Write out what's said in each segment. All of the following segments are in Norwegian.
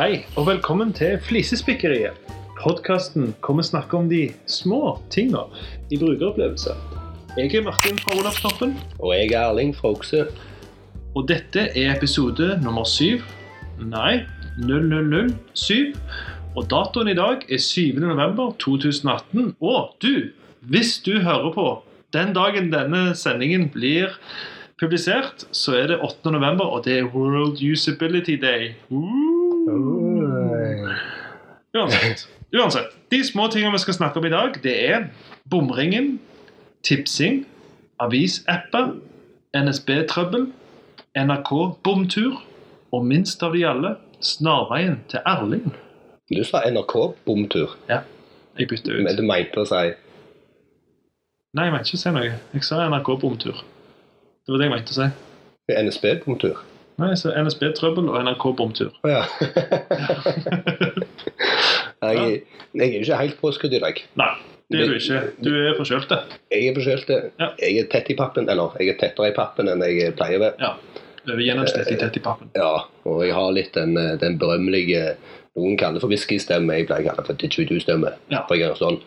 Hei, og velkommen til Flisespikkeriet. Podkasten hvor vi snakker om de små tinga i brukeropplevelse. Jeg er Martin fra Olavstoppen, Og jeg er Erling fra Okse. og dette er episode nummer syv. Nei, 0007. Og datoen i dag er 7. november 2018. Og du, hvis du hører på den dagen denne sendingen blir publisert, så er det 8. november, og det er World Usability Day. Uh. Uansett, uansett. De små tingene vi skal snakke om i dag, det er bomringen, tipsing, avisapper, NSB-trøbbel, NRK-bomtur, og minst av de alle, snarveien til Erling. Du sa NRK-bomtur, Ja, Jeg bytter ut. men du mente å si Nei, jeg mente ikke å si noe. Jeg sa NRK-bomtur. Det var det jeg mente å si. NSB-bomtur. Nei, sa NSB-trøbbel og NRK-bomtur. Oh, ja. jeg, jeg er jo ikke helt påskudd i dag. Nei, det er du ikke. Du er forkjølt. Jeg er forkjølt. Ja. Jeg er tett i pappen, eller jeg er tettere i pappen enn jeg pleier å være. Ja. Over gjennomsnittlig tett i pappen. Ja, og jeg har litt den, eh, den berømmelige Noen kaller det for whiskystemme, jeg pleier å kalle det for didgeridoo-stemme. Ja. For jeg gjør sånn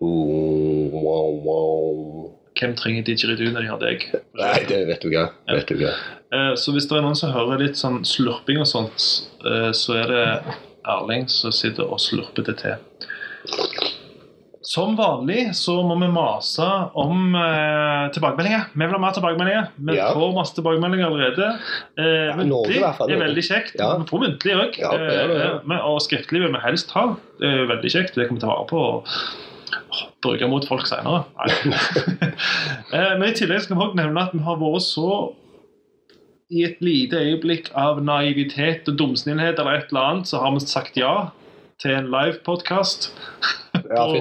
oh, wow, wow. Hvem trenger didgeridoo når de har deg? Nei, det vet du hva. Ja. Vet du hva. Eh, Så hvis det er noen som hører litt sånn slurping og sånt, eh, så er det Erling som sitter og slurper det til. Som vanlig så må vi mase om eh, tilbakemeldinger. Vi vil ha mer tilbakemeldinger. Vi Ja. får masse tilbakemeldinger allerede. Eh, Ja, muntlig er veldig kjekt. Ja. Vi får muntlig òg. Det, ja. og skriftlig vil vi helst ha. Det er veldig kjekt. Det kommer vi ta vare på. og Bruke mot folk seinere. eh, men i tillegg skal vi også nevne at vi har vært så i et lite øyeblikk av naivitet og dumsnillhet eller et eller annet, så har vi sagt ja til en livepodkast Ja, på,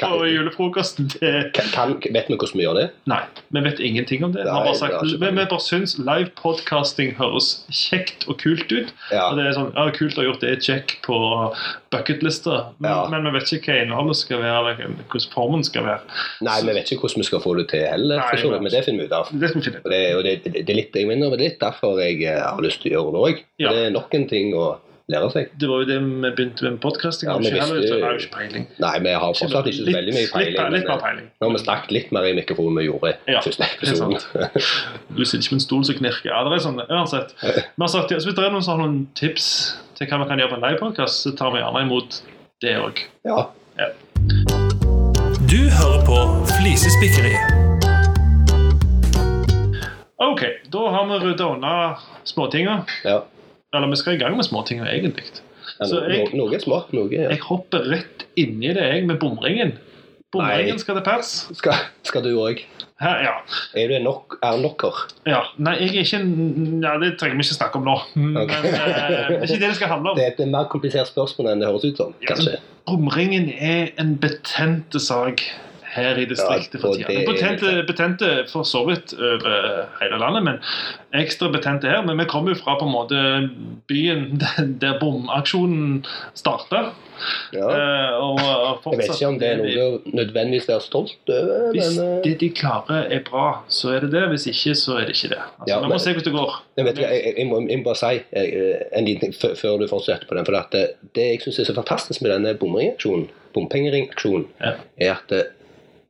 på julefrokosten til kan, kan, vet vi hvordan vi gjør det? Nei, vi vet ingenting om det. Vi, Nei, bare sagt, det vi, vi bare syns livepodkasting høres kjekt og kult ut. Ja. Og det er sånn, ja, Kult å ha gjort det, check på bucketlista. Men, Ja. men vi vet ikke hva innholdet skal være, eller hvordan formen skal være. Nei, vi vet ikke hvordan vi skal få det til heller, Nei, men- det finner vi ut av. Det vi. Og det, og det, det, er litt, jeg mener, det er litt derfor jeg eh, har lyst til å gjøre det òg. Ja. Det er nok en ting å lære seg. Det var jo det vi begynte med podcasting. Ja, Ja, vi ikke heller, visste- så har jo ikke peiling. Nei, vi har fortsatt ikke så Litt- veldig mye peiling. Litt, litt men, eh, peiling. Nå har vi snakket litt mer i mikrofonen enn vi gjorde i Ja, første er. Du sitter ikke med en stol som knirker. Ja, det er sånn, uansett. Vi har sagt, ja, så Hvis det er noen som har noen tips til hva vi kan gjøre på en livepodkast, så tar vi gjerne imot det òg. ja. Du hører på Flisespikkeriet. OK, da har vi rydda unna småtinga. ja. Eller vi skal i gang med småtinga, egentlig. ja Så no, jeg- no, noe er smart. Noe ja. Jeg hopper rett inni det, jeg, med bomringen. Bomringen skal til pers. skal, skal du òg? Ja. Er du en nok, er nokker? ja. Nei, jeg er ikke Ja, det trenger vi ikke snakke om nå. Men Ok. eh, det er ikke det det skal handle om. Det er et mer komplisert spørsmål enn det høres ut som, Ja, Bomringen er en betente sak her i distriktet for tida. Betente, betente for så vidt over hele landet, men ekstra betente her. Men vi kommer jo fra på en måte byen der bomaksjonen starta. Ja. og Jeg vet ikke om det er noe nødvendigvis være stolt over, Hvis men eh, det de klarer er bra, så er det det. Hvis ikke, så er det ikke det. Altså, Ja, vi men- må se hvordan det går. Jeg, vet, jeg, jeg, må, jeg må bare si eh, en liten ting før, du fortsetter på den. For at det, det jeg syns er så fantastisk med denne bompengeringaksjonen, Ja. er at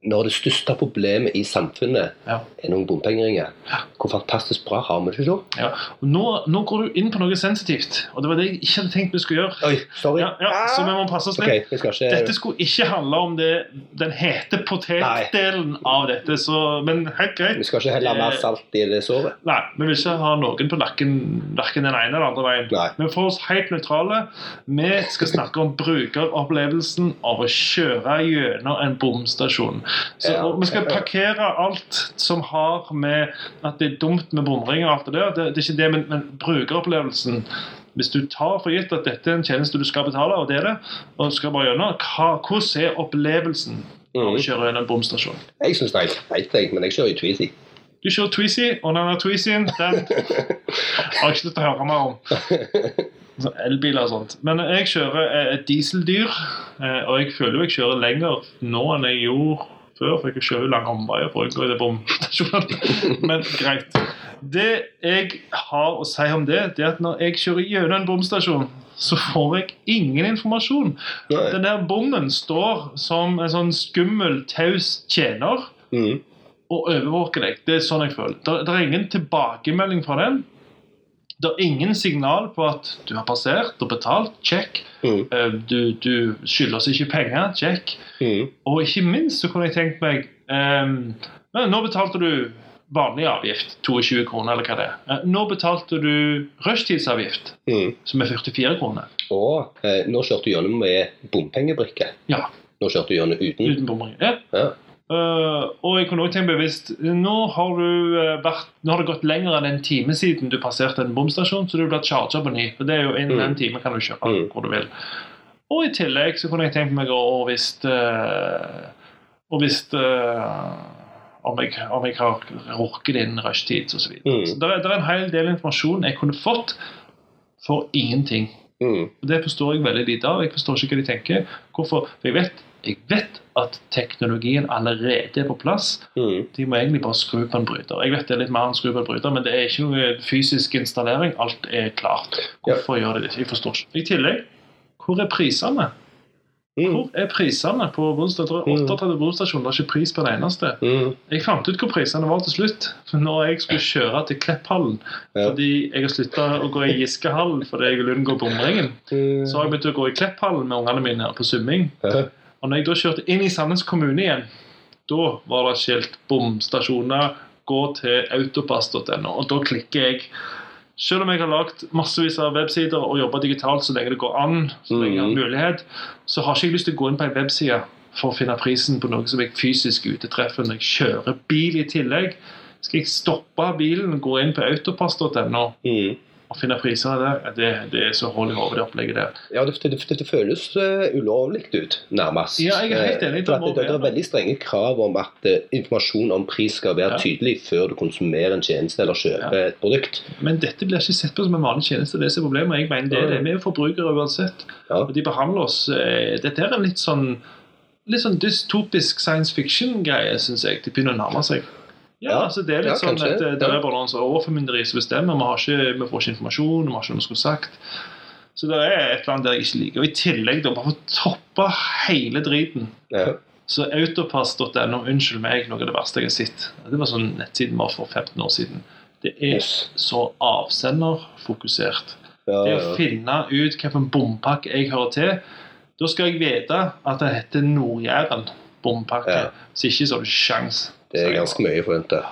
når det største problemet i samfunnet Ja. er noen bompengeringer, hvor fantastisk bra har vi det da? Ja. Nå, nå går du inn på noe sensitivt, og det var det jeg ikke hadde tenkt vi skulle gjøre. Oi, sorry. Ja, ja, så vi må passe oss okay, litt. ikke Dette skulle ikke handle om det, den hete potetdelen av dette, så, men helt greit. Vi skal ikke helle mer salt i det såret. Nei, vi vil ikke ha noen på nakken verken den ene eller andre veien. Nei. Men for oss helt nøytrale, vi skal snakke om brukeropplevelsen av å kjøre gjennom en bomstasjon. Så Vi skal parkere alt som har med at det er dumt med bomringer og alt det der. Det, det er ikke det, men, men brukeropplevelsen hvis du tar for gitt at dette er en tjeneste du skal betale, og det er det, og du skal bare gjennom, hvordan er opplevelsen når du kjører kjøre gjennom en bomstasjon? Jeg syns det er helt greit, men jeg kjører i Tweezy. Du kjører Tweezy, og denne Tweezyen den har jeg ikke lyst til å høre mer om. Sånn Elbiler og sånt. Men jeg kjører eh, et dieseldyr, eh, og jeg føler jo jeg kjører lenger nå enn jeg gjorde før, for jeg kjører jo lange omveier for å unngå i det bomstasjonen. Men greit. Det jeg har å si om det, det er at når jeg kjører gjennom en bomstasjon, så får jeg ingen informasjon. Nei. Den der bommen står som en sånn skummel, taus tjener Mm. og overvåker deg. Det er sånn jeg føler. Det er ingen tilbakemelding fra den. Det er ingen signal på at du har passert og betalt. Check. Mm. Eh, Du, du skylder oss ikke penger. Check. Mm. Og ikke minst så kunne jeg tenkt meg um, Nå betalte du vanlig avgift, 22 kroner eller hva det er. Eh, Nå betalte du rushtidsavgift, Mm. som er 44 kroner. Og eh, nå kjørte du gjennom med bompengebrikke. Ja, Nå kjørte du gjennom uten. uten bomring. Ja. Ja. Eh, og jeg kunne også tenkt bevisst Nå har du uh, vært Nå har det gått lenger enn en time siden du passerte en bomstasjon, så du blir charga på ny. For det er jo innen Mm. en time kan du kjøre Mm. hvor du vil. Og i tillegg så kunne jeg tenkt meg å hvis uh, Og hvis eh, om, jeg, om jeg har rukket inn rushtid osv. Mm. så det er, det er en hel del informasjon jeg kunne fått for ingenting. Mm. Og Det forstår jeg veldig lite av. Jeg forstår ikke hva de tenker. Hvorfor? For jeg vet, jeg vet at teknologien allerede er på plass. Mm. De må egentlig bare skru på en bryter. Jeg vet det er litt mer enn skru på en bryter, men det er ikke noe fysisk installering. Alt er klart. Hvorfor gjør de det? Jeg forstår ikke. I tillegg, hvor er prisene? Mm. Hvor er prisene på bomstasjoner? 38 bomstasjoner, det er ikke pris på det eneste. Mm. Jeg fant ut hvor prisene var til slutt. Når jeg skulle kjøre til Klepphallen Ja. fordi jeg har slutta å gå i Giskehallen fordi jeg vil unngå bomringen, Mm. så har jeg begynt å gå i Klepphallen med ungene mine på summing. Ja. Og når jeg da kjørte inn i Sandnes kommune igjen, da var det skilt bomstasjoner, gå til autopass.no, og da klikker jeg. Selv om jeg har lagd massevis av websider og jobba digitalt så lenge det går an, så lenge jeg har Mhm. mulighet, så har ikke jeg lyst til å gå inn på en webside for å finne prisen på noe som jeg fysisk utetreffer når jeg kjører bil i tillegg. Skal jeg stoppe bilen gå inn på autopass.no Mm. Og finne prisene der? Det, det er så hold i hodet, det opplegget der. Ja, det, det, det, føles uh, ulovlig ut, nærmest. Ja, jeg er helt enig. Eh, Det det, det, er veldig strenge krav om at uh, informasjon om pris skal være Ja. tydelig før du konsumerer en tjeneste eller kjøper et produkt. Men dette blir ikke sett på som en vanlig tjeneste. Det er problemet. Jeg mener det det. Vi er jo forbrukere uansett. Ja. Og de behandler oss uh, Dette er en litt sånn litt sånn dystopisk science fiction-greie, syns jeg. De begynner å nærme seg. Ja, altså det er litt Ja, sånn kanskje. at eh, det er bare noen som overformynderi som bestemmer. Vi, har ikke, vi får ikke informasjon, vi har ikke noe vi skulle sagt. Så det er et eller annet der jeg ikke liker. Og i tillegg, da, bare for å toppe hele driten, Ja. så autopass.no, unnskyld meg, noe av det verste jeg har sett. Det var sånn nettsiden var for 15 år siden. Det er Yes. så avsenderfokusert. Ja, Det å finne ut hvilken bompakke jeg hører til, da skal jeg vite at det heter Nord-Jæren bompakke. Ja. Så ikke så har du sjans. Det er ganske mye forventa.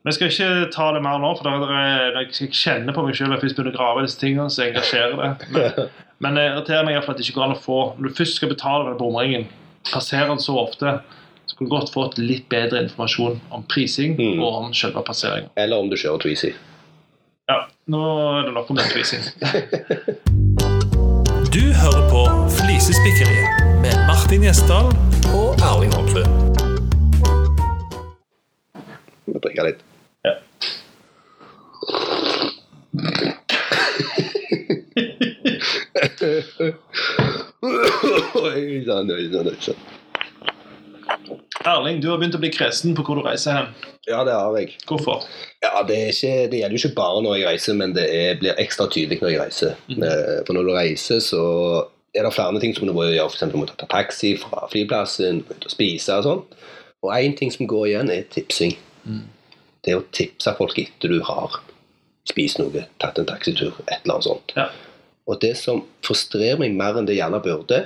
Men jeg skal ikke ta det mer nå, for er, det- jeg kjenner på meg selv at jeg begynner å grave i disse tingene, så engasjerer det. Men, men det irriterer meg at det ikke går an å få Når du først skal betale den bomringen, passerer den så ofte, så kunne du godt fått litt bedre informasjon om prising Mm. og om selve passeringen. Eller om du kjører Tweezy. Ja, nå er det nok om den prising. Du hører på Flisespikkeriet med Martin Gjesdal og Erling Vi må drikke litt. Ja. Oi sann, oi sann. Erling, du har begynt å bli kresen på hvor du reiser hen. Ja, det har jeg. Hvorfor? Ja, det, ikke, det gjelder jo ikke bare når jeg reiser, men det er, blir ekstra tydelig når jeg reiser. Mm. For når du reiser, så er det flere ting som du må gjøre. Eksempel, du må ta taxi fra flyplassen, ut og spise og sånn. Og én ting som går igjen, er tipsing. Det er å tipse folk etter du har spist noe, tatt en taxitur, et eller annet sånt. Ja. Og det som frustrerer meg mer enn det gjerne burde,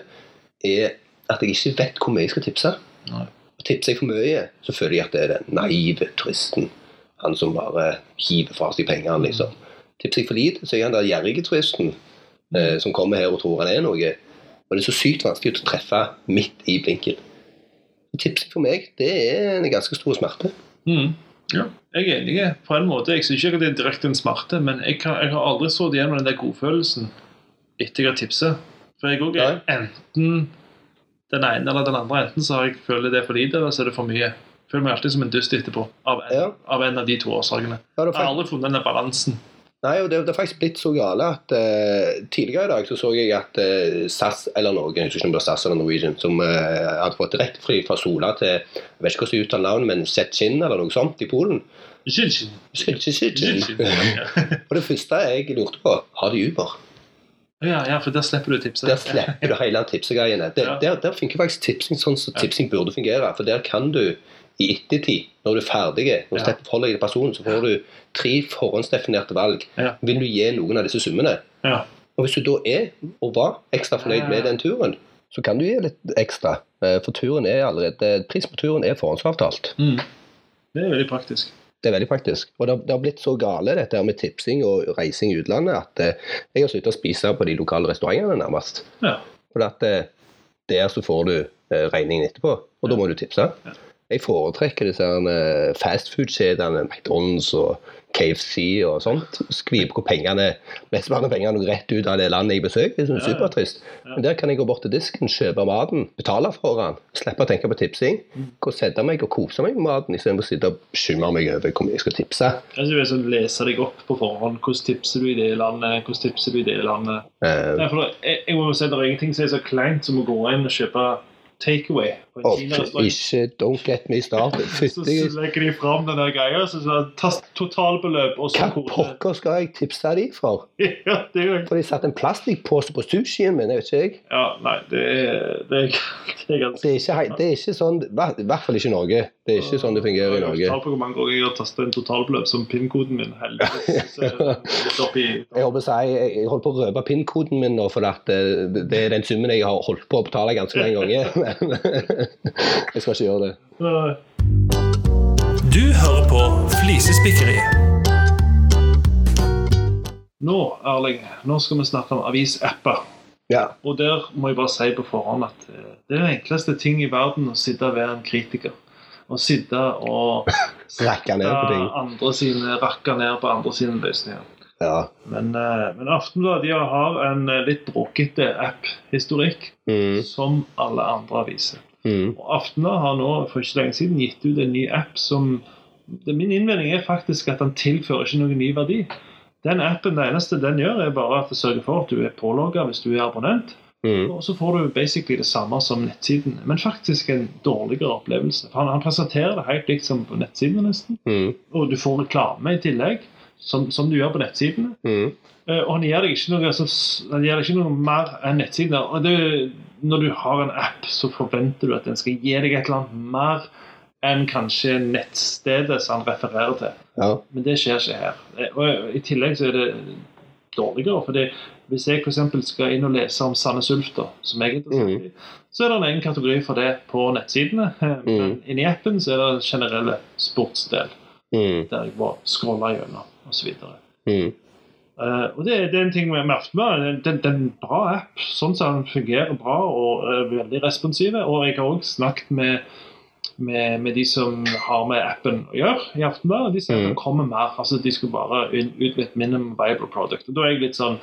er at jeg ikke vet hvor mye jeg skal tipse. Nei. Tipser jeg for mye, så føler jeg at det er den naive turisten. Han som bare hiver fra seg pengene, liksom. Tipser jeg for lite, så er jeg den der gjerrige turisten eh, som kommer her og tror han er noe. Og det er så sykt vanskelig å treffe midt i blinken. Tipsing for meg, det er en ganske stor smerte. Mm. Ja, jeg er enig på en måte. Jeg synes ikke det er direkte en smerte, men jeg, kan, jeg har aldri stått igjen med den der godfølelsen etter jeg har tipset. For jeg òg er enten den ene eller den andre. Enten så har jeg føler det er for lite, eller så er det for mye. Føler meg alltid som en dust etterpå, av en, Ja. av, en av de to årsakene. Ja, Jeg har aldri funnet den balansen. Nei, og det, det er faktisk blitt så gale at uh, tidligere i dag så så jeg at uh, SAS eller noen, jeg husker ikke om det var SAS eller Norwegian, som uh, hadde fått direktefly fra Sola til jeg vet ikke hvordan jeg uttaler navnet, men Szczecin eller noe sånt i Polen. Ikke. Og det første jeg lurte på, har de Uber? Ja, ja, for der slipper du tipset. Der slipper du hele tipsegreiene. Der, Ja. der, der funker faktisk tipsing sånn som tipsing burde fungere. For der kan du i ettertid, når du er ferdig, når du Ja. forholder deg til personen, så får du tre forhåndsdefinerte valg. Ja. Vil du gi noen av disse summene? Ja. Og hvis du da er, og var, ekstra fornøyd med den turen, så kan du gi litt ekstra. Eh, For turen er allerede, pris på turen er forhåndsavtalt. Mm. Det er veldig praktisk. Det er veldig praktisk. Og det, det har blitt så gale dette med tipsing og reising i utlandet at eh, jeg har sluttet å spise på de lokale restaurantene nærmest. Ja. For at eh, der så får du regningen etterpå, og da må du tipse. Ja. Jeg foretrekker disse eh, fastfood-kjedene, McDonald's og KFC og sånt. Skviper hvor pengene, mesteparten av pengene går rett ut av det landet jeg besøker. Det er sånn supertrist. Men der kan jeg gå bort til disken, kjøpe maten, betale for den, slippe å tenke på tipsing. Mm. Gå og sette meg og kose meg med maten istedenfor å sitte og bekymre meg over hvor mye jeg skal tipse. Jeg skal sånn lese deg opp på forhånd. Hvordan tipser du i det landet? Hvordan tipser du i det landet? Eh, Nei, for jeg, jeg må si Det er ingenting som er så kleint som å gå inn og kjøpe takeaway på og ikke Don't get me started. Så så legger de fram den der greia, så tast totalbeløp og så Hva pokker skal jeg tipse de for? Ja, det er For de satte en plastikkpose på sushien min, vet ikke jeg. Ja, nei, det er, det er, det er ganske Det er ikke, det er ikke sånn, i hvert fall ikke i Norge. Det er ikke sånn det fungerer i Norge. Jeg har på hvor mange ganger jeg har tastet en totalbeløp som PIN-koden min. Heldigvis. så Jeg håper å si, jeg jeg holdt på å røpe PIN-koden min nå, for at eh, det er den summen jeg har holdt på å betale ganske mange ganger. Jeg skal ikke gjøre det. Du hører på Flisespikkeriet. Nå, Erling, nå skal vi snakke om avisapper. Ja. Og der må jeg bare si på forhånd at eh, det er den enkleste ting i verden å sitte og være en kritiker. Å sitte og Rakke ned på ting. andre sine, rakke ned på andre sine løsninger. Ja. Men, eh, men Aftenbladet de har en eh, litt bråkete app-historikk, Mm, som alle andre aviser. Mm, Og Aftenbladet har nå for ikke lenge siden gitt ut en ny app som det, Min innvending er faktisk at den tilfører ikke noen ny verdi. Den appen, Det eneste den gjør, er bare at det sørger for at du er pålogga hvis du er abonnent. mm, Og så får du basically det samme som nettsiden, men faktisk en dårligere opplevelse. For han, han presenterer det helt likt som på nettsidene, nesten. mm, Og du får reklame i tillegg, som, som du gjør på nettsidene. mm. Uh, Og han gir deg ikke noe, altså, han gir deg ikke noe mer enn nettsider. Og det, når du har en app, så forventer du at den skal gi deg et eller annet mer enn kanskje nettstedet som han refererer til. Ja. Men det skjer ikke her. Eh, Og I tillegg så er det dårligere. fordi Hvis jeg f.eks. skal inn og lese om Sandnes Ulf, som jeg er interessert i, så er det en egen kategori for det på nettsidene. Eh, Men inni appen så er det den generelle sportsdel, Mm, der jeg bare scroller gjennom osv. mm, Uh, og det, det er en ting med, har merket Det det er en bra app. Sånn som den fungerer bra og er veldig responsive. Og jeg har også snakket med, med, med de som har med appen å gjøre i Aftenbladet. De sier at Mm. det kommer mer. altså De skulle bare ut med et minimum viable product. Og da er jeg litt sånn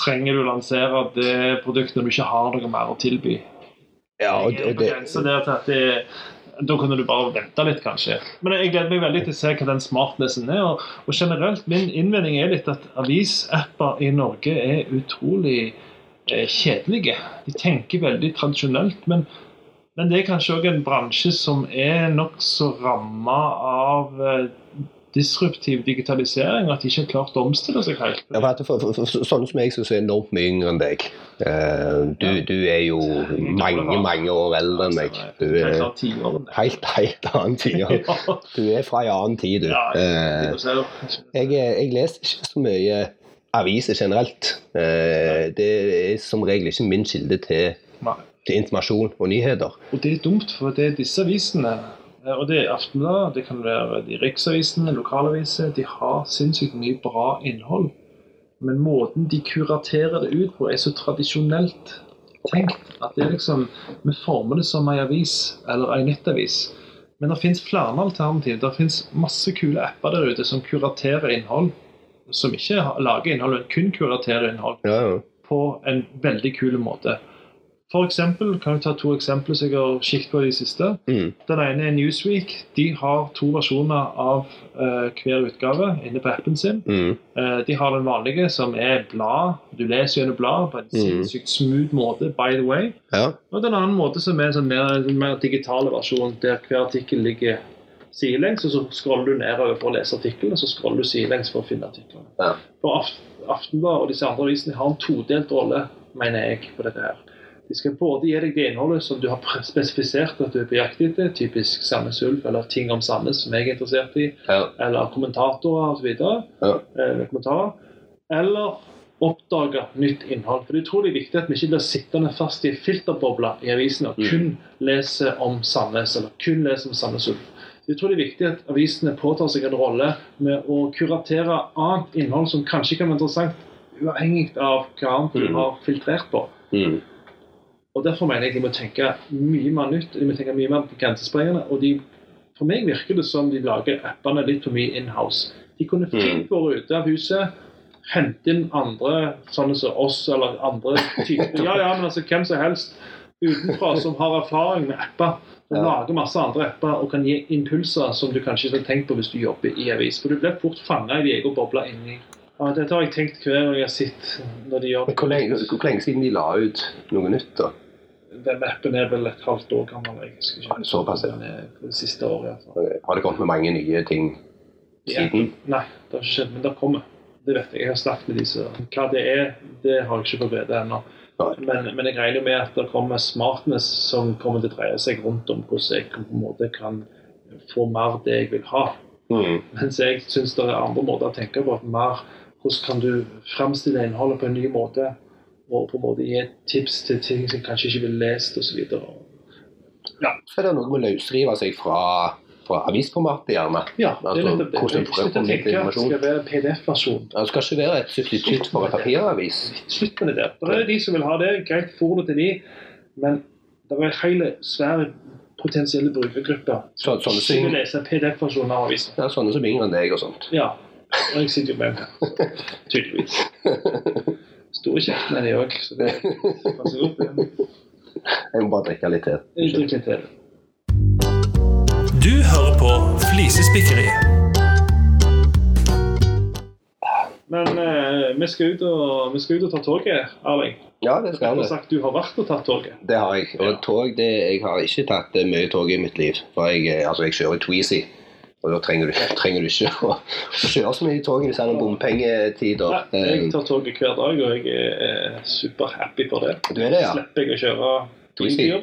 Trenger du lansere det produktet når du ikke har noe mer å tilby? ja, og, det, det, det, det, det det, det, det, da kunne du bare vente litt, kanskje. Men jeg gleder meg veldig til å se hva den smartnessen er. Og, og generelt, min innvending er litt at avisapper i Norge er utrolig eh, kjedelige. De tenker veldig tradisjonelt, men, men det er kanskje òg en bransje som er nokså ramma av eh, disruptiv digitalisering, at de ikke har klart å omstille seg helt. Ja, for, for, for, for sånne som jeg som er enormt mye yngre enn deg eh, du, du er jo mange, mange år eldre enn meg. Du er helt, helt annen. Ja, Du er fra en annen tid, du. Eh, jeg, jeg leser ikke så mye aviser generelt. Eh, det er som regel ikke min kilde til, til informasjon og nyheter. Og det er dumt, for det er disse avisene, og det er Aftenbladet, det kan være de riksavisene, lokalaviser, de har sinnssykt mye bra innhold. Men måten de kuraterer det ut på, er så tradisjonelt tenkt at det er liksom Vi former det som ei avis eller ei nettavis. Men det fins flere alternativ. Det fins masse kule apper der ute som kuraterer innhold. Som ikke lager innhold, men kun kuraterer innhold Ja, ja. på en veldig kul måte. For eksempel, kan jeg ta to eksempler som jeg har skikt på i det siste. Mm. Den ene er Newsweek. De har to versjoner av uh, hver utgave inne på appen sin. Mm. Uh, de har den vanlige, som er blad. Du leser gjennom blad på en Mm. sinnssykt smooth måte, by the way. Ja. Og den andre måte som er en sånn mer, mer digitale versjon, der hver artikkel ligger sidelengs, og så scroller du nedover for å lese artikkelen, og så scroller du sidelengs for å finne artikkelen. Ja. For Aft og disse andre avisene har en todelt rolle, mener jeg, på dette her. De skal både gi deg det innholdet som du har spesifisert at du er på jakt etter, typisk Sandnes Ulf eller ting om Sandnes som jeg er interessert i, Ja. eller kommentatorer osv. Ja. Eh, kommentarer. Eller oppdage nytt innhold. For Det er utrolig viktig at vi ikke blir sittende fast i en filterboble i avisen og Mm. kun leser om Sandnes, eller kun leser om Sandnes Ulf. Det er utrolig viktig at avisene påtar seg en rolle med å kuratere annet innhold som kanskje kan være interessant, uavhengig av hva annet du Mm. har filtrert på. Mm. Og Derfor mener jeg de må tenke mye mer nytt, de må tenke mye mer grensesprengende. Og de, for meg virker det som de lager appene litt for mye in-house. De kunne fint vært ute av huset, hente inn andre sånne som oss, eller andre typer Ja, ja, men altså hvem som helst utenfra som har erfaring med apper. Og Ja. lager masse andre apper og kan gi impulser som du kanskje ikke hadde tenkt på hvis du jobber i avis. For du blir fort fanga i din egen boble inni. Ja, dette har jeg tenkt hver gang jeg har sett når de gjør det. hvor lenge, hvor lenge siden de la ut noe nytt, da? Den appen er vel et halvt år gammel. Jeg husker ikke. Såpass, ja. Det siste året. hvert fall. Har det kommet med mange nye ting Ja. siden? Nei, det har ikke skjedd, men det kommer. Det vet jeg. Jeg har snakket med disse. Hva det er, det har jeg ikke fått vite ennå. Men, men jeg regner med at det kommer smartness som kommer til å dreie seg rundt om hvordan jeg på en måte kan få mer det jeg vil ha. Mm. Mens jeg syns det er andre måter å tenke på. at mer Hvordan kan du framstille innholdet på en ny måte? Og på en måte gi tips til ting som kanskje ikke blir lest osv. Så er det noe med å løsrive seg fra, fra avisformatet, gjerne. Ja, det er litt nettopp det. hvordan å formidle at det skal være PDF-versjon. Det skal ikke være et substitutt for en papiravis. Slutt med det der. Det er de som vil ha det. Greit, får det til de. Men det er hele svære potensielle brukergrupper Så, sånne, som som, lese PDF-versjoner av avisen. ja, sånne som yngre enn deg og sånt. Ja. Og jeg sitter jo med den. Tydeligvis. Store kjeften er de òg, så det passer godt. igjen Jeg må bare drikke litt til. Jeg litt til. Du hører på Flisespikkeri. Men eh, vi, skal ut og, vi skal ut og ta toget, Erling. Ja, det Du skal har sagt du har vært og tatt toget. Det har jeg. Og Ja. tog, det, jeg har ikke tatt eh, mye tog i mitt liv. For jeg, eh, altså, jeg kjører Tweezy. Og da trenger du, trenger du ikke å, å kjøre så mye tog i disse bompengetider. Nei, jeg Eh, tar toget hver dag, og jeg er superhappy for det. Du er det, ja? Slipper jeg å kjøre Twizy.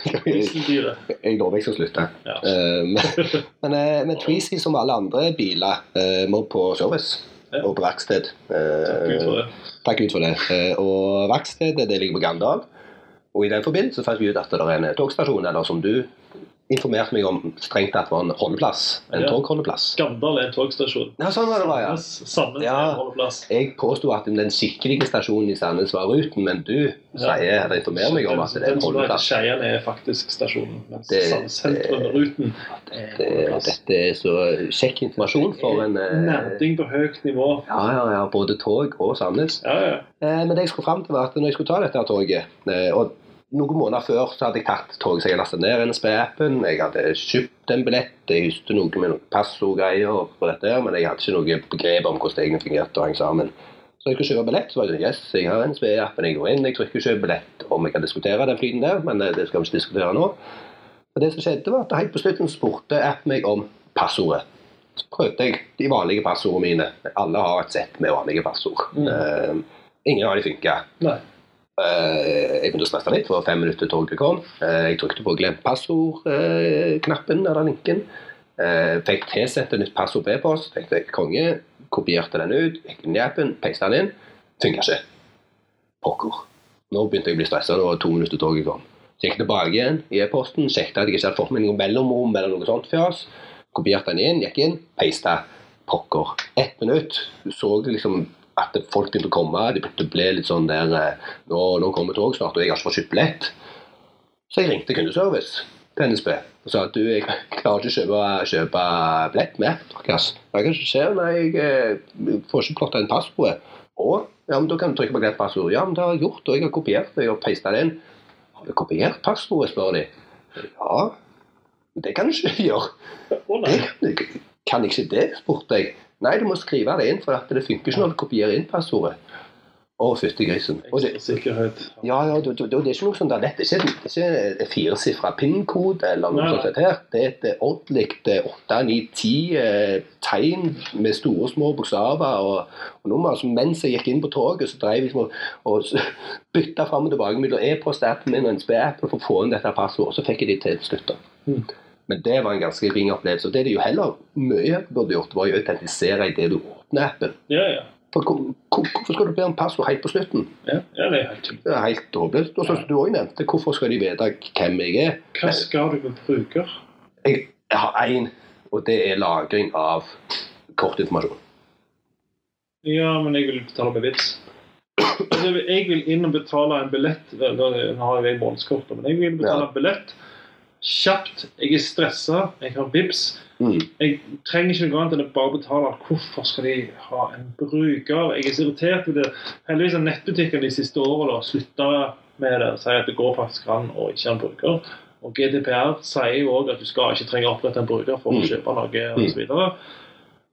Jeg, lover jeg skal slutte. Ja. Eh, men men, eh, Tweezy, som alle andre biler, må på service. Ja. Og på verksted. Takk Gud for det. Takk Gud for det. Og verkstedet det ligger på Gandal. Og i den forbindelse fant vi ut at det er en togstasjon, eller som du informerte meg om strengt tatt var en holdeplass. En Ja. togholdeplass. Gandal er en togstasjon. Ja, sånn var det, var, ja. Sandnes Ja. er en holdeplass. Jeg påsto at den skikkelige stasjonen i Sandnes var Ruten, men du Ja. sier, eller informerer meg om at det er en holdeplass. Skeiane er faktisk stasjonen. Mens Det- sentrum, Ruten, er Det, dette er så kjekk informasjon for en eh, Nerding på høyt nivå. Ja, ja, ja. Både tog og Sandnes. Ja, ja. Eh, Men det jeg skulle fram til var at når jeg skulle ta dette toget eh, og Noen måneder før så hadde jeg tatt toget, så jeg lastet ned NSB-appen. Jeg hadde kjøpt en billett. Jeg husker noe med noen passordgreier på dette, men jeg hadde ikke noe begrep om hvordan det egentlig fungerte og hang sammen. Så jeg skulle kjøpe billett, så var det sånn, yes, jeg har NSB-appen. Jeg går inn, jeg trykker kjøp billett om jeg kan diskutere den flyten der, men eh, det skal vi ikke diskutere nå. Og det som skjedde var at helt på slutten spurte appen meg om passordet. Så prøvde jeg de vanlige passordene mine. Alle har et sett med vanlige passord. Mm. Uh, ingen av de funka. Eh, jeg begynte å stresse litt, for fem minutter til toget kom. Eh, jeg trykte på 'glem passord'-knappen eller linken. Eh, fikk tilsendt et nytt passord på e-post. Tenkte jeg, konge. Kopierte den ut, gikk inn i appen, peiste den inn. Funka ikke. Pokker. Nå begynte jeg å bli stressa. Det var to minutter til toget kom. Så gikk tilbake igjen i e-posten, sjekket at jeg ikke hadde fått meg noe mellomrom eller noe sånt fjas. Kopierte den inn, gikk inn, peista. Pokker. Ett minutt. Du så liksom at folk begynte å komme. Det ble litt sånn der eh, Nå, nå kommer tog snart, og jeg har ikke fått kjøpt billett. Så jeg ringte kundeservice til NSB og sa at du, jeg klarer ikke å kjøpe, kjøpe billett med deres. Hva kan ikke skje? Nei, jeg eh, får ikke plotta inn passordet. Og ja, men da kan du trykke på glett passord. Ja, men det har jeg gjort, og jeg har kopiert det og pastet det inn. Har du kopiert passordet, spør de. Ja, det kan du ikke gjøre. Det kan, kan jeg ikke det, spurte jeg. Nei, du må skrive det inn, for at det funker ikke når du kopierer inn passordet. Å, fytti grisen. Og det, sikkerhet. ja, ja, det, det, det er ikke noe sånt der lett. Det er ikke, det er ikke firesifra PIN-kode eller noe Nei, sånt her. Det er et eh, ordentlig eh, åtte, ni, ti eh, tegn med store små bokstaver og, og nummer. Så mens jeg gikk inn på toget, så drev jeg liksom og, og bytta fram og tilbake mellom e-post-appen min og en spe-app for å få inn dette passordet. Så fikk jeg de til til slutt. Mm. Men det var en ganske ring opplevelse. Og det de jo heller mye burde gjort, var å autentisere idet du åpner appen. Ja, ja. For hvor- hvor- Hvorfor skal du be om passord helt på slutten? Ja, ja det er helt. Det er helt håpløst. Og som du òg nevnte, hvorfor skal de vite hvem jeg er? Hva skal du med bruker? Jeg, har én, og det er lagring av kortinformasjon. Ja, men jeg vil betale med VIPs. Altså, jeg vil inn og betale en billett Nå har jeg månedskortet, men jeg vil betale en billett kjapt. Jeg er stressa, jeg har VIPs. Mm. Jeg trenger ikke noe annet enn å bare betale. Hvorfor skal de ha en bruker? Jeg er så irritert med det. Heldigvis har nettbutikkene de siste årene slutta med det. Sier at det går faktisk an å ikke ha en bruker. Og GDPR sier jo òg at du skal ikke trenge å opprette en bruker for å Mm. kjøpe noe osv.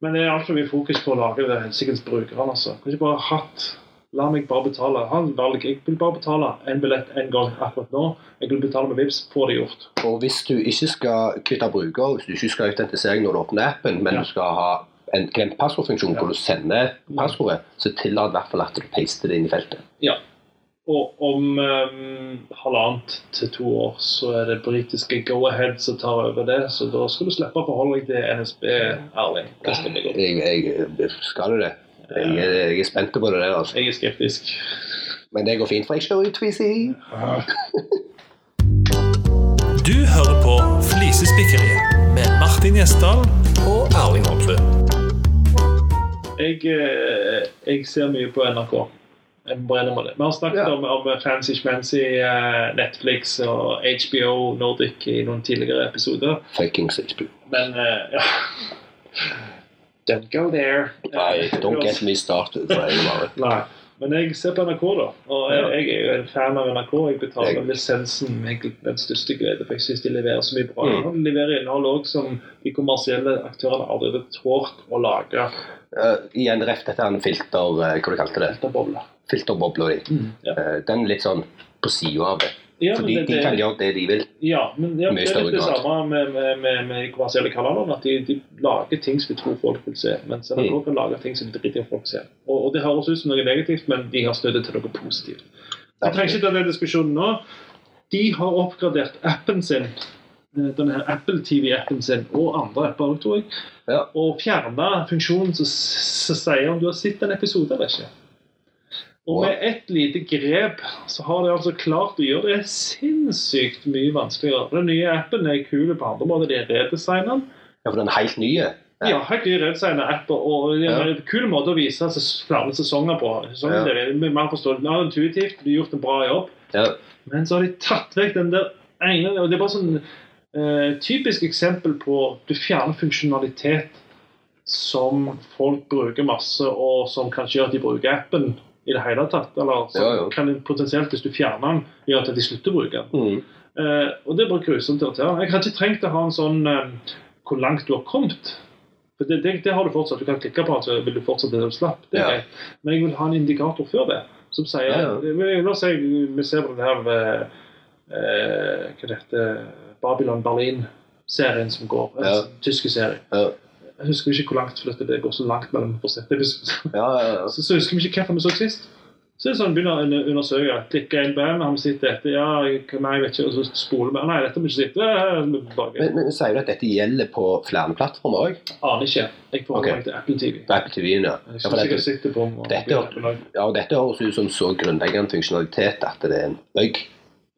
Men det er altfor mye fokus på å lage det helsikes brukeren. Altså. Kan ikke bare hatt La meg bare betale. Ha en valg. Jeg vil bare betale en billett en gang akkurat nå. Jeg vil betale med Vipps. Få det gjort. Og hvis du ikke skal kvitte bruker, hvis du ikke skal autentisere når du åpner appen, men Ja. du skal ha en glemt passordfunksjon Ja. hvor du sender passordet, så tillat i hvert fall at du paster det inn i feltet. Ja. Og om um, halvannet til to år så er det britiske Go-Ahead som tar over det. Så da skal du slippe å forholde deg til NSB, Erling. Jeg, jeg, skal du det? Jeg, er- jeg er spent på det der, altså. Jeg er skeptisk. Men det går fint, for jeg kjører jo Twizy. Du hører på Flisespikkeriet med Martin Gjesdal og Erling Hoppe. Jeg, eh, jeg ser mye på NRK. Jeg bare det. Vi har snakket Ja. om, om Fancy Schmancy, eh, Netflix og HBO Nordic i noen tidligere episoder. Fuckings HBO. Men eh, ja Don't go there. Nei, don't get me started. Nei. Men jeg ser på NRK, da. Og jeg, jeg er jo en fan av NRK. Jeg betaler Jeg- lisensen med den største glede, for jeg syns de leverer så mye bra. Mm. De leverer innhold òg som de kommersielle aktørene aldri hadde tålt å lage. Uh, igjen ref dette er en filter, Uh, hva du kalte det? Filterbobla. Filterbobla di. Ja. uh, den litt sånn på sida av det. Ja, For de, det- de det- kan gjøre det de vil. Ja, men ja, det er litt det samme med, med, med, med de kommersielle kanaler. At de, de lager ting som de tror folk vil se. Mens NRK Mm. kan lage ting som de driter i folk ser. Og, og det høres ut som noe negativt, men de har støttet til noe positivt. Jeg trenger ikke ta den diskusjonen nå. De har oppgradert appen sin, denne her Apple TV-appen sin, og andre apper tror jeg, Ja. og fjerna funksjonen som sier om du har sett en episode eller ikke. Og med ett lite grep så har de altså klart å gjøre det sinnssykt mye vanskeligere. Den nye appen er kul på andre måter. De er redesigna den. Ja, for den er helt nye. Ja, helt nye redesigna apper. Og det er Ja. en kul måte å vise flere sesonger på. Sånn, Ja. Det er mer forståelig. Ja, intuitivt. De har gjort en bra jobb. Ja. Men så har de tatt vekk den der ene og Det er bare sånn eh, typisk eksempel på du fjerner funksjonalitet som folk bruker masse, og som kanskje gjør at de bruker appen i det hele tatt. Eller som Ja, ja. kan potensielt, hvis du fjerner den, gjøre at de slutter å bruke den. Mm. Eh, og det er bare grusomt irriterende. Jeg har ikke trengt å ha en sånn eh, hvor langt du har kommet. For det, det, det har du fortsatt. Du kan klikke på den, så vil du fortsette det du slapp. Det er Ja. greit. Men jeg vil ha en indikator før det, som sier Ja, ja. La oss si vi ser på den her eh, eh, Hva det heter Babylon Berlin-serien som går. Ja. En tyske serie. Jeg husker ikke hvor langt, for dette, det går så langt mellom for å sette episoder. Ja, ja, ja. Så, så husker vi ikke hva vi så sist. Så er det sånn, begynner å undersøke. Klikke inn band, har vi sett dette? Ja, nei, jeg vet ikke. Og så spoler vi. Nei, dette har vi ikke sett. Er. Men, men sier du at dette gjelder på flere plattformer òg? Aner ikke. Jeg får okay. til Apple TV. Apple TV-en, ja. Jeg Ja, dette, sitte på Dette- ja, og dette høres ut som så grunnleggende funksjonalitet at det er en bug.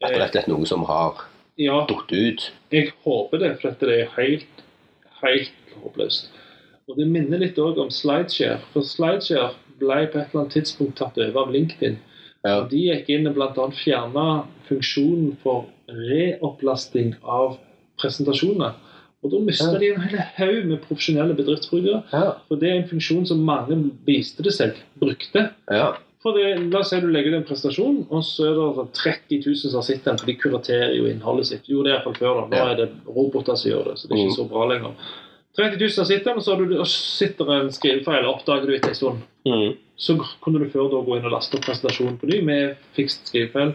At det er rett og slett noe som har Ja, datt ut. jeg håper det, for dette er helt, helt håpløst. Og det minner litt også om Slideshare. For Slideshare ble på et eller annet tidspunkt tatt over av LinkedIn. Ja. De gikk inn og bl.a. fjerna funksjonen for reopplasting av presentasjoner. Og da mista Ja. de en hel haug med profesjonelle bedriftsbrukere. Ja. For det er en funksjon som mange viste det seg brukte. ja. For det, La oss si du legger ut en prestasjon, og så er det 30 000 som har sett den, for de kuraterer jo innholdet sitt. Jo, det er iallfall før. da. Nå er det roboter som gjør det, så det er ikke Mm. så bra lenger. 30 000 sitter, og så du, og sitter en skrivefeil, og oppdager du etter en stund. Mm. Så kunne du før da gå inn og laste opp presentasjonen på ny med fikst skrivefeil.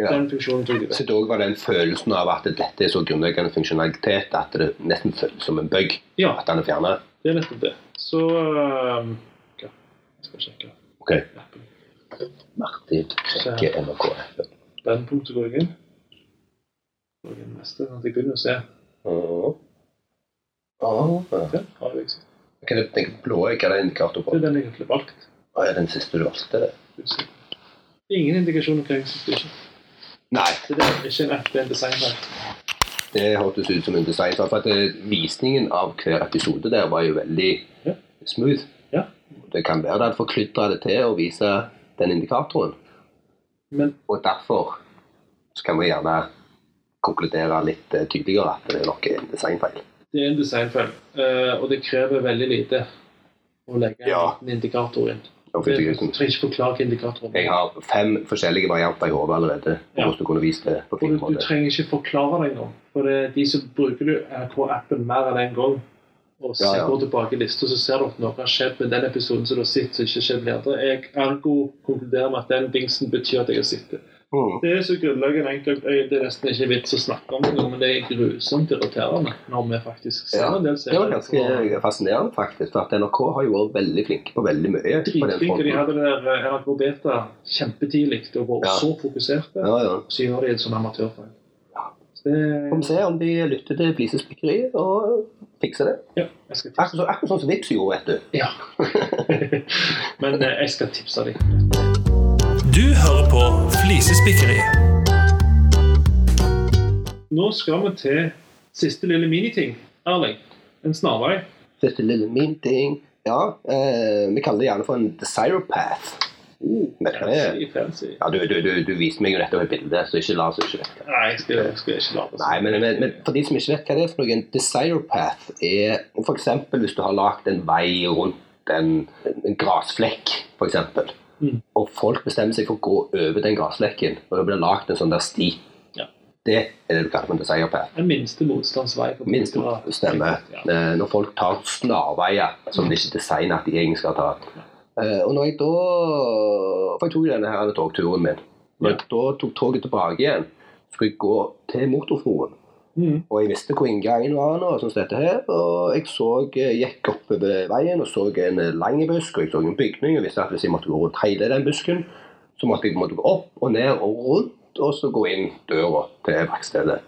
Ja. Den funksjonen tok de Så vekk. det òg var den følelsen av at dette er så grunnleggende funksjonalitet at det nesten føles som en bug Ja, at den er fjernet. det er nettopp det. Så um, okay. Skal sjekke Ok. Martin sjekker NRK. Brennpunktet går jeg inn. Går inn neste, sånn at jeg begynner å se. Mm. Ah. Den sett. Hva er det den blå? Er det indikator på? Det er den jeg egentlig valgt. Ah, ja, den siste du valgte? det. Ingen indikasjon på hva jeg ikke. Nei, Så det er ikke en app, det er en designfeil. det hørtes ut som en design. For at visningen av hver episode der var jo veldig Ja. smooth. Ja. Det kan være det hadde forkludra det til å vise den indikatoren. Men Og derfor så kan vi gjerne konkludere litt eh, tydeligere at det er nok en designfeil. Det er en designfeil, eh, og det krever veldig lite å legge Ja. en indikator inn. Du trenger ikke forklare hva indikatoren jeg har fem forskjellige varianter i hodet allerede. Ja. du du, trenger ikke forklare deg nå. For det er de som bruker du NRK-appen mer enn en gang, og ser, ja. ja. tilbake i lista, så ser du at noe har skjedd med den episoden som du har sett, som ikke har skjedd med andre. Jeg ergo konkluderer med at den dingsen betyr at jeg har sett det. Mm. Det er så grunnleggende enkelt. Det er nesten ikke vits å snakke om det, nå, men det er grusomt irriterende når vi faktisk ser Ja, en del Det var ganske fascinerende, faktisk. For at NRK har jo vært veldig flinke på veldig mye. på den Dritflinke. De hadde det der eh, NRK Beta kjempetidlig og var Ja. så fokuserte. Ja, ja. Så gjør de en sånn amatørfeil. Så det Får vi se om de lytter til Flisespikkeriet og fikser det. Ja, jeg skal tipse. Akkurat, akkurat sånn som Vipps gjorde, vet du. Ja. Men eh, jeg skal tipse deg. Du hører på Flisespikkeriet. Nå skal vi til siste lille miniting. Erling, en snarvei. Siste lille miniting. Ja, eh, vi kaller det gjerne for en desire path. Vet du hva det er? Fancy, fancy. Ja, du, du, du, du viste meg jo dette på bildet, så ikke la oss ikke vite. Nei, jeg skal, jeg skal ikke la oss. Nei, men, men, men for de som ikke vet hva det er for noe, en desiropath er eksempel hvis du har lagt en vei rundt en, en grasflekk, eksempel. Mm. Og folk bestemmer seg for å gå over den grasflekken, og det blir lagt en sånn der sti. Ja. Det er det du kaller for en desire Den minste motstandsvei. minste stemmer. Ja. Eh, Når folk tar snarveier som de ikke designer at de egentlig skal ta. Eh, Og når jeg da For jeg tok denne her togturen min. Når jeg da tok toget tilbake igjen, skulle jeg gå til motorfroen. Mm. Og jeg visste hvor inngangen var nå, sånn dette her. Og jeg så, eh, gikk oppover veien og så en eh, lang busk, og jeg så en bygning. Og visste at hvis jeg måtte gå rundt hele den busken, så måtte jeg måtte gå opp og ned og rundt, og så gå inn døra til verkstedet.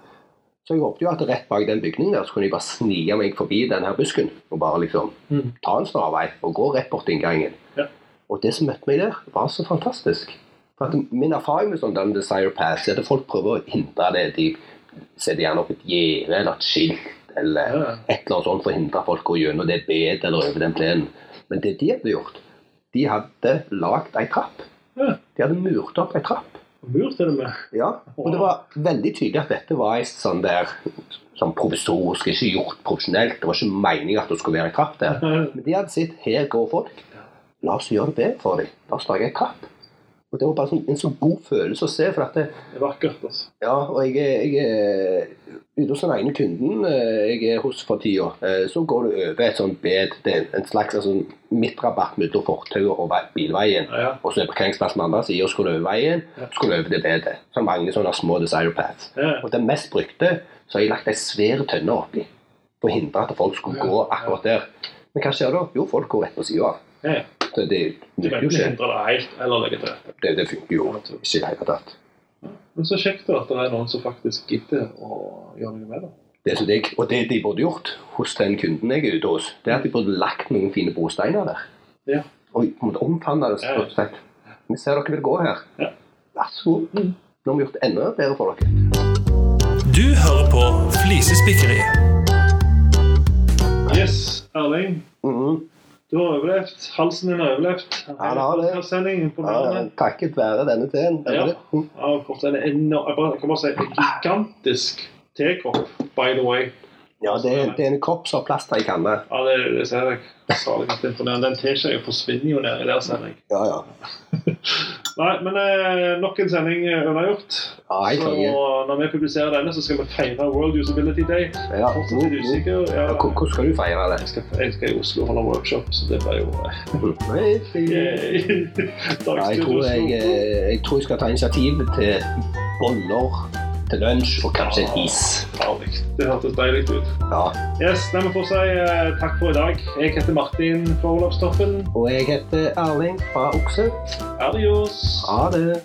Så jeg håpet jo at rett bak den bygningen der, så kunne jeg bare snike meg forbi denne her busken. Og bare liksom Mm. ta en snarvei og gå rett bort til inngangen. Ja. Og det som møtte meg der, var så fantastisk. For at Min erfaring med sånn den Desire Pass er at folk prøver å hindre det. De setter gjerne opp et gjerde eller et skilt eller et eller annet sånt for å hindre folk å gå gjennom det bedet eller over den plenen. Men det de hadde gjort, de hadde lagd ei trapp. De hadde murt opp ei trapp. Mur til og med. Ja, og det var veldig tydelig at dette var ei sånn der sånn provisorisk, ikke gjort profesjonelt. Det var ikke meningen at det skulle være ei trapp der. Men de hadde sett her går folk. La oss gjøre det bedre for dem. La oss lage ei trapp. Og Det var bare sånn, en så god følelse å se. for at det, Det er vakkert, altså. ja, og jeg, jeg er ute hos den ene kunden eh, jeg er hos for tida, eh, så går du over et sånt bed. Det er en slags altså, midtrabatt mellom fortauet og bilveien. Ja, ja. Og så er parkeringsplassen på andre siden, og så går du over veien, Ja. så går du over det bedet. Så mange sånne små desire paths. Ja. Og den mest brukte, så har jeg lagt ei svær tønne oppi. For å hindre at folk skulle Ja, gå ja. akkurat der. Men hva skjer da? Jo, folk går rett på sida av. Ja. Det nytter jo ikke det. Det, det funker jo ikke i det hele tatt. Men så kjekt at det er noen som faktisk gidder å gjøre noe med det. Det som jeg, og det de burde gjort hos den kunden jeg er ute hos, det er at de burde lagt noen fine brosteiner der. Ja. Og måte omfavne det. Ja. ja. Vi ser dere vil gå her. Ja. Vær så god. Mm. Nå har vi gjort det enda bedre for dere. Du hører på Flisespikkeri. Yes, Erling. Du har overlevd. Halsen din har overlevd. Ja, det har det. Ja, takket være denne teen. Ja. Mhm. Ja, en enorm, jeg bare- jeg kan bare si en gigantisk tekopp, by the way. Ja, det, er- det er en kopp som har plass til ei kanne. Ja, det, det ser jeg. Salig imponerende. Den teskjea forsvinner jo nedi der, ser jeg. Ja, ja. Nei, men eh, nok en sending eh, unnagjort. Ja, Så når vi publiserer denne, så skal vi feire World Usability Day. Ja, Fortsatt litt usikker. Ja, Ja, hvor- Hvordan skal du feire det? jeg, skal, jeg skal i Oslo holde workshop, så det blir jo eh, Nei, jeg, tror jeg, eh, jeg tror jeg skal ta initiativ til boller til lunsj og kanskje en is. Herlig. Det hørtes deilig ut. Ja. Yes, nei, vi får si eh, takk for i dag. Jeg heter Martin fra Olavstoppen. Og jeg heter Erling fra Okse. Adios. Ha det.